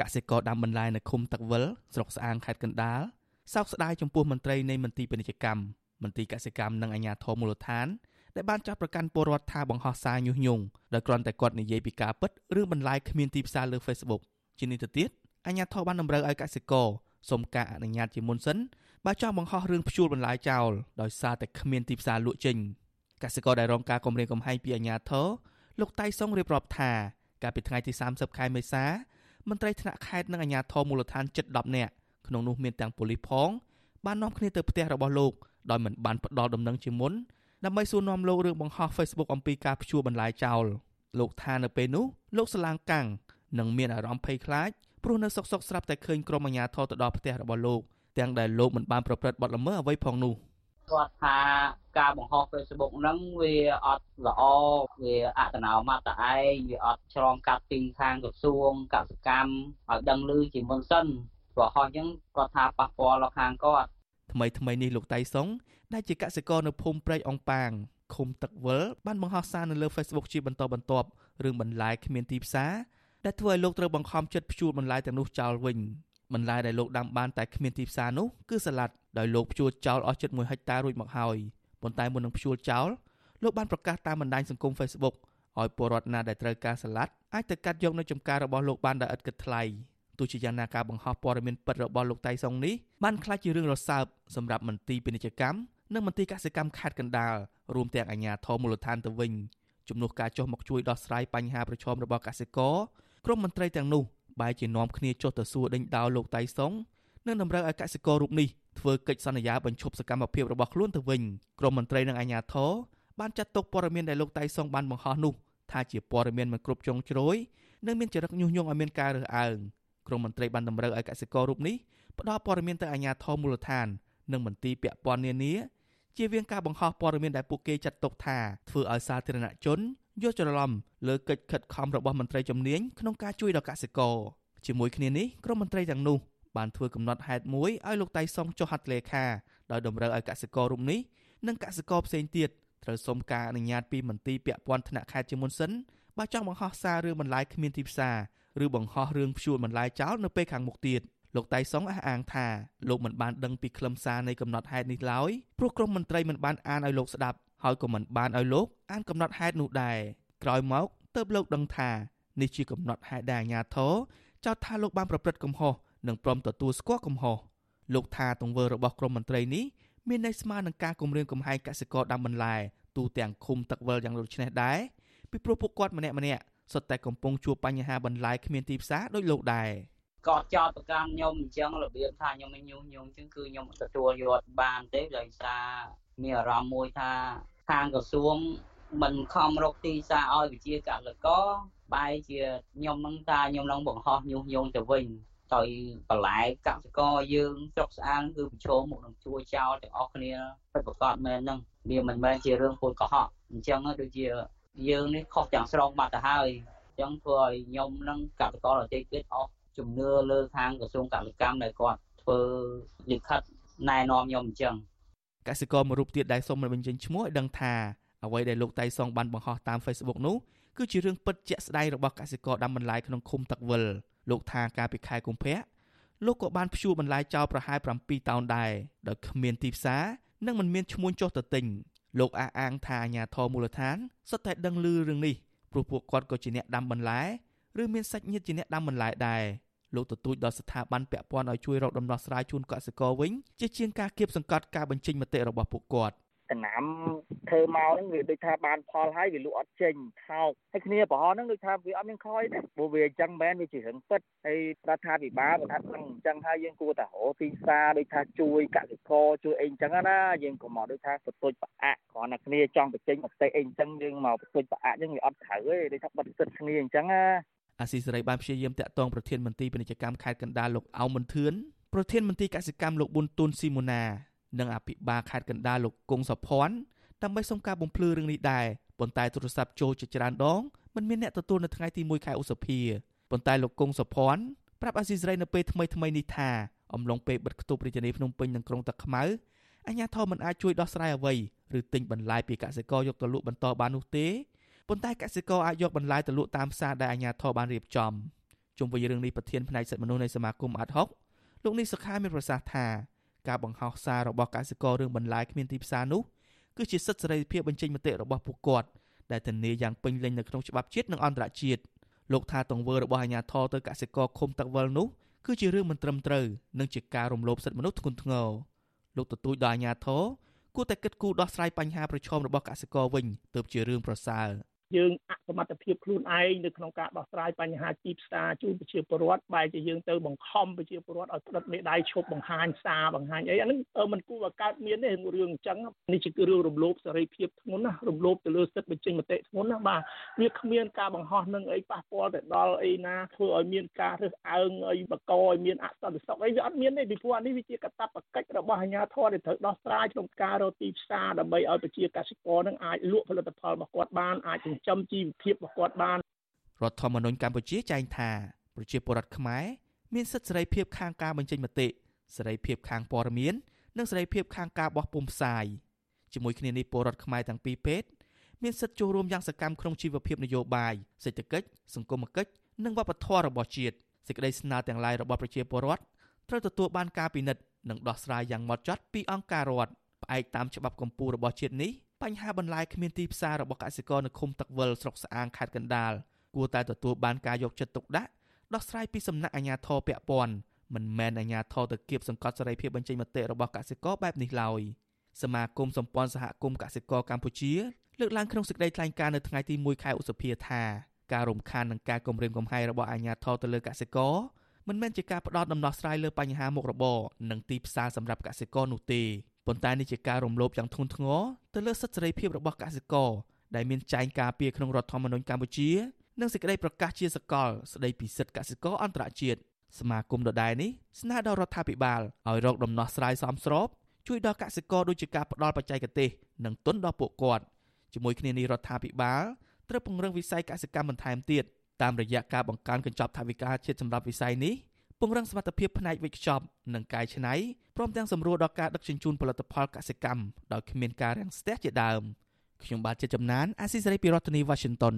កសិករដាំបន្លែនៅឃុំទឹកវិលស្រុកស្អាងខេត្តកណ្ដាលសោកស្ដាយចំពោះមន្ត្រីនៃមន្ទីរពាណិជ្ជកម្មមន្ទីរកសិកម្មនិងអាជ្ញាធរមូលដ្ឋានដែលបានចាត់ប្រកាន់ពលរដ្ឋថាបង្ហោះសារញុះញង់ដោយគ្រាន់តែគាត់និយាយពីការពិតរឿងបន្លែគ្មានទីផ្សារលើ Facebook ជានេះទៅទៀតអាជ្ញាធរបានតម្រូវឲ្យកសិករសុំការអនុញ្ញាតជាមុនសិនបើចង់បង្ហោះរឿងព្យួរបន្លែចោលដោយសារតែគ្មានទីផ្សារលក់ចេញកសិករដែលរងការគំរាមកំហែងពីអាជ្ញាធរលោកតៃសុងរៀបរាប់ថាកាលពីថ្ងៃទី30ខែមេសា មន្ត្រីថ្នាក់ខេត្តនិងអាជ្ញាធរមូលដ្ឋានជិត10នាក់ក្នុងនោះមានទាំងប៉ូលីសផង បាននាំគ្នាទៅផ្ទះរបស់លោកដោយមិនបានផ្ដល់ដំណឹងជាមុនដើម្បីសួរនាំលោករឿងបង្ហោះ Facebook អំពីការព្យួរបន្លែចោលលោកថានៅពេលនោះលោកស្លាងកាំងនិងមានអារម្មណ៍ភ័យខ្លាចព្រោះនៅសុកសុកស្រាប់តែឃើញក្រុមអាជ្ញាធរទៅដល់ផ្ទះរបស់លោកទាំងដែលលោកមិនបានប្រព្រឹត្តបទល្មើសអ្វីផងនោះ គាត់ថាការបង្ហោះ Facebook ហ្នឹងវាអត់ល្អវាអត្តនោម័តតែឯងវាអត់ឆ្លងកាត់ពីខាងក្រសួងកសិកម្មឲ្យដឹងឮជាមុនសិនព្រោះហោះអញ្ចឹងគាត់ថាប៉ះពាល់ដល់ខាងគាត់ថ្មីថ្មីនេះលោកតៃសុងដែលជាកសិករនៅភូមិព្រែកអងប៉ាងឃុំទឹកវិលបានបង្ហោះសារនៅលើ Facebook ជាបន្តបន្ទាប់រឿងបន្លែគ្មានទីផ្សារដែលធ្វើឲ្យលោកត្រូវបង្ខំចិត្តព្យួរបន្លែទាំងនោះចោលវិញបន្លែដែលលោកដាំបានតែគ្មានទីផ្សារនោះគឺសាឡាត់ ដោយលោកព្យួរចោលអស់ជិត1ហិកតារួចមកហើយប៉ុន្តែមុននឹងព្យួរចោលលោកបានប្រកាសតាមបណ្ដាញសង្គម Facebook ឲ្យពលរដ្ឋណាដែលត្រូវការសាឡាត់អាចទៅកាត់យកនៅចំការរបស់លោកបានដោយឥតគិតថ្លៃទោះជាយ៉ាងណាការបង្ហោះព័ត៌មានពិតរបស់លោកតៃសុងនេះបានក្លាយជារឿងរសើបសម្រាប់មន្ទីរពាណិជ្ជកម្មនិងមន្ទីរកសិកម្មខេត្តកណ្ដាលរួមទាំងអាជ្ញាធរមូលដ្ឋានទៅវិញជំនួសការចុះមកជួយដោះស្រាយបញ្ហាប្រឈមរបស់កសិករក្រុមមន្ត្រីទាំងនោះបែរជានាំគ្នាចុះទៅសួរដេញដោលលោកតៃសុងនិងតម្រូវឲ្យកសិកររូបនេះ ធ្វើកិច្ចសន្យាបញ្ឈប់សកម្មភាពរបស់ខ្លួនទៅវិញក្រុមមន្ត្រីនិងអាជ្ញាធរបានចាត់ទុកព័ត៌មានដែលលោកតៃសុងបានបង្ហោះនោះថាជាព័ត៌មានមិនគ្រប់ជ្រុងជ្រោយនិងមានចរិតញុះញង់ឲ្យមានការរើសអើងក្រុមមន្ត្រីបានតម្រូវឲ្យកសិកររូបនេះផ្ដល់ព័ត៌មានទៅអាជ្ញាធរមូលដ្ឋាន និងមន្ទីរពាក់ព័ន្ធនានាជៀសវាងការបង្ហោះព័ត៌មានដែលពួកគេចាត់ទុកថាធ្វើឲ្យសាធារណជនយល់ច្រឡំលើកិច្ចខិតខំរបស់មន្ត្រីជំនាញក្នុងការជួយដល់កសិករជាមួយគ្នានេះក្រុមមន្ត្រីទាំងនោះ បានធ្វើកំណត់ហេតុមួយឲ្យលោកតៃសុងចុះហត្ថលេខាដោយតម្រូវឲ្យកសិកររូបនេះនិងកសិករផ្សេងទៀតត្រូវសុំការអនុញ្ញាតពីមន្ទីរពាក់ព័ន្ធថ្នាក់ខេត្តជាមុនសិនបើចង់បង្ហោះសាររឿងបន្លាយគ្មានទីផ្សារឬបង្ហោះរឿងព្យួរបន្លាយចោលនៅពេលខាងមុខទៀតលោកតៃសុងអះអាងថាលោកមិនបានដឹងពីខ្លឹមសារនៃកំណត់ហេតុនេះឡើយព្រោះក្រុមមន្ត្រីមិនបានអានឲ្យលោកស្ដាប់ហើយក៏មិនបានឲ្យលោកអានកំណត់ហេតុនោះដែរក្រោយមកទើបលោកដឹងថានេះជាកំណត់ហេតុដែលអាជ្ញាធរចោទថាលោកបានប្រព្រឹត្តកំហុស និងព្រមទទួលស្គាល់កំហុសលោកថាទង្វើរបស់ក្រុមមន្ត្រីនេះមានន័យស្មើនឹងការគំរាមកំហែងកសិករដាំបន្លែទូទាំងឃុំទឹកវិលយ៉ាងដូចនេះដែរពីព្រោះពួកគាត់ម្នាក់ម្នាក់សុទ្ធតែកំពុងជួបបញ្ហាបន្លែគ្មានទីផ្សារដូចលោកដែរគាត់ចោទប្រកាន់ខ្ញុំអញ្ចឹងរបៀបថាខ្ញុំមិនញុះញង់អញ្ចឹងគឺខ្ញុំទទួលយកបានទេដោយសារមានអារម្មណ៍មួយថាខាងក្រសួងមិនខំរកទីផ្សារឲ្យវិជាកសិករបែរជាខ្ញុំនឹងថាខ្ញុំនឹងបង្ហោះញុះញង់ទៅវិញ ដោយបន្លែកសិករយើងស្រុកស្អាងគឺប្រឈមមុខនឹងជួចោលទាំងអស់គ្នាពិតប្រាកដមែនហ្នឹងវាមិនមែនជារឿងពុលកុហកអញ្ចឹងដូចជាយើងនេះខុសទាំងស្រុងបាត់ទៅហើយអញ្ចឹងធ្វើឲ្យខ្ញុំនឹងកសិករដទៃទៀតអស់ជំនឿលើខាងក្រសួងកសិកម្មដែលគាត់ធ្វើលិខិតណែនាំខ្ញុំអញ្ចឹងកសិករមួយរូបទៀតដែលសូមមិនបញ្ចេញឈ្មោះឲ្យដឹងថាអ្វីដែលលោកតៃសុងបានបង្ហោះតាម Facebook នោះគឺជារឿងពិតជាក់ស្ដែងរបស់កសិករដាំបន្លែក្នុងឃុំទឹកវិល លោកថាកាលពីខែកុម្ភៈលោកក៏បានព្យួរបន្លែចោលប្រហែល7តោនដែរដោយគ្មានទីផ្សារនិងមិនមានឈ្មួញចុះទៅទិញលោកអះអាងថាអាញាធរមូលដ្ឋានសុទ្ធតែដឹងឮរឿងនេះព្រោះពួកគាត់ក៏ជាអ្នកដាំបន្លែឬមានសាច់ញាតិជាអ្នកដាំបន្លែដែរលោកទទូចដល់ស្ថាប័នពាក់ព័ន្ធឲ្យជួយរកដំណោះស្រាយជូនកសិករវិញជាជាងការគៀបសង្កត់ការបញ្ចេញមតិរបស់ពួកគាត់ ដំណាំធ្វើមកហ្នឹងវាដូចថាបានផលហើយវាលក់អត់ចេញថោកហើយគ្នាប្រហោះហ្នឹងដូចថាវាអត់មានខ້ອຍទេព្រោះវាអញ្ចឹងមែនវាជារឿងពិតហើយរដ្ឋាភិបាលគាត់ថាដឹងអញ្ចឹងហើយយើងគួរតែរកទីផ្សារដូចថាជួយកសិករជួយអីអញ្ចឹងណាយើងកុំមកដូចថាបន្ទុចប្រអាក់គ្រាន់តែគ្នាចង់បញ្ចេញមតិអីអញ្ចឹងយើងមកបន្ទុចប្រអាក់យើងវាអត់ត្រូវទេដូចថាបិទសិទ្ធគ្នាអញ្ចឹងណាអាស៊ីសេរីបានព្យាយាមតាក់ទងប្រធានមន្ត្រីពាណិជ្ជកម្មខេត្តកណ្ដាលលោកអៅមន្ទឿនប្រធានមន្ត្រីកសិកម្មលោកប៊ុនទុនស៊ីមូណា និងអភិបាលខេត្តកណ្ដាលលោកគង់សុភ័ណ្ឌដើម្បីសុំការបំភ្លឺរឿងនេះដែរប៉ុន្តែទូរស័ព្ទចូលជាច្រើនដងមិនមានអ្នកទទួលនៅថ្ងៃទី1ខែឧសភាប៉ុន្តែលោកគង់សុភ័ណ្ឌប្រាប់អាស៊ីសេរីនៅពេលថ្មីថ្មីនេះថាអំឡុងពេលបិទគប់រាជធានីភ្នំពេញនិងក្រុងតាខ្មៅអាជ្ញាធរមិនអាចជួយដោះស្រាយអ្វីឬទិញបន្លែពីកសិករយកទៅលក់បន្តបាននោះទេប៉ុន្តែកសិករអាចយកបន្លែទៅលក់តាមផ្សារដែលអាជ្ញាធរបានរៀបចំជុំវិញរឿងនេះប្រធានផ្នែកសិទ្ធិមនុស្សនៃសមាគមអាត់ហុកលោកនេះសុខាមានប្រសាសន៍ថា ការបង្ហោះសាររបស់កសិកររឿងបន្លាយគ្មានទីផ្សារនោះគឺជាសិទ្ធិសេរីភាពបញ្ចេញមតិរបស់ពួកគាត់ដែលធានាយ៉ាងពេញលេញនៅក្នុងច្បាប់ជាតិនិងអន្តរជាតិលោកថាទង្វើរបស់អាជ្ញាធរទៅកសិករឃុំទឹកវិលនោះគឺជារឿងមិនត្រឹមត្រូវនិងជាការរំលោភសិទ្ធិមនុស្សធ្ងន់ធ្ងរលោកទទូចដល់អាជ្ញាធរគួរតែគិតគូរដោះស្រាយបញ្ហាប្រឈមរបស់កសិករវិញទើបជារឿងប្រសើរ យើងអសមត្ថភាពខ្លួនឯងនៅក្នុងការដោះស្រាយបញ្ហាទីផ្សារជូនប្រជាពលរដ្ឋបែរជាយើងទៅបង្ខំប្រជាពលរដ្ឋឲ្យផ្តិតមេដៃឈប់បង្ហាញសារបង្ហាញអីអានឹងมันគួរឲ្យកើតមានទេរឿងអញ្ចឹងនេះជារឿងរំលោភសេរីភាពធ្ងន់ណារំលោភទៅលើសិទ្ធិបញ្ចេញមតិធ្ងន់ណាបាទវាគ្មានការបង្ហោះនឹងអីប៉ះពាល់ទៅដល់អីណាធ្វើឲ្យមានការរើសអើងអីបកឲ្យមានអសន្តិសុខអីវាអត់មានទេពីព្រោះអានេះវាជាកាតព្វកិច្ចរបស់អាជ្ញាធរដែលត្រូវដោះស្រាយក្នុងការរកទីផ្សារដើម្បីឲ្យប្រជាកសិករនឹងអាចលក់ផលិតផលរបស់គាត់បានអាចចិញ្ចឹមជីវភាពរបស់គាត់បានរដ្ឋធម្មនុញ្ញកម្ពុជាចែងថាប្រជាពលរដ្ឋខ្មែរមានសិទ្ធិសេរីភាពខាងការបញ្ចេញមតិសេរីភាពខាងព័ត៌មាននិងសេរីភាពខាងការបោះពុម្ពផ្សាយជាមួយគ្នានេះពលរដ្ឋខ្មែរទាំងពីរពេកមានសិទ្ធិចូលរួមយ៉ាងសកម្មក្នុងជីវភាពនយោបាយសេដ្ឋកិច្ចសង្គមគិច្ចនិងវប្បធម៌របស់ជាតិសេចក្តីស្នើទាំងឡាយរបស់ប្រជាពលរដ្ឋត្រូវទទួលបានការពិនិត្យនិងដោះស្រាយយ៉ាងម៉ត់ចត់ពីអង្គការរដ្ឋផ្អែកតាមច្បាប់កម្ពុជារបស់ជាតិនេះ បញ្ហាបន្លាយគ្មានទីផ្សាររបស់កសិករនៅឃុំទឹកវិលស្រុកស្អាងខេត្តកណ្ដាលគួរតែទទួលបានការយកចិត្តទុកដាក់ដោះស្រាយពីសំណាក់អាជ្ញាធរពាក់ព័ន្ធមិនមែនអាជ្ញាធរទៅគៀបសង្កត់សេរីភាពបញ្ចេញមតិរបស់កសិករបែបនេះឡើយសមាគមសម្ព័ន្ធសហគមន៍កសិករកម្ពុជាលើកឡើងក្នុងសេចក្តីថ្លែងការណ៍នៅថ្ងៃទី1ខែឧសភាថាការរំខាននិងការគំរាមកំហែងរបស់អាជ្ញាធរទៅលើកសិករមិនមែនជាការផ្ដោតដំណោះស្រាយលើបញ្ហាមុខរបរនិងទីផ្សារសម្រាប់កសិករនោះទេ ប៉ុន្តែនេះជាការរំលោភយ៉ាងធ្ងន់ធ្ងរទៅលើសិទ្ធិសេរីភាពរបស់កសិករដែលមានចែងការពារក្នុងរដ្ឋធម្មនុញ្ញកម្ពុជានិងសេចក្តីប្រកាសជាសកលស្តីពីសិទ្ធិកសិករអន្តរជាតិសមាគមដដែលនេះស្នើដល់រដ្ឋាភិបាលឲ្យរកដំណោះស្រាយសមស្របជួយដល់កសិករដូចជាការផ្ដល់បច្ចេកទេសនិងទុនដល់ពួកគាត់ជាមួយគ្នានេះរដ្ឋាភិបាលត្រូវពង្រឹងវិស័យកសិកម្មបន្ថែមទៀតតាមរយៈការបង្កើនកញ្ចប់ថវិកាជាតិសម្រាប់វិស័យនេះ ពង្រឹងសមត្ថភាពផ្នែកវិកខ្ចប់និងកែច្នៃព្រមទាំងសម្រួលដល់ការដឹកជញ្ជូនផលិតផលកសិកម្មដោយគ្មានការរាំងស្ទះជាដើមខ្ញុំបាទជាចំណានអាស៊ីសេរីពីរដ្ឋធានី Washington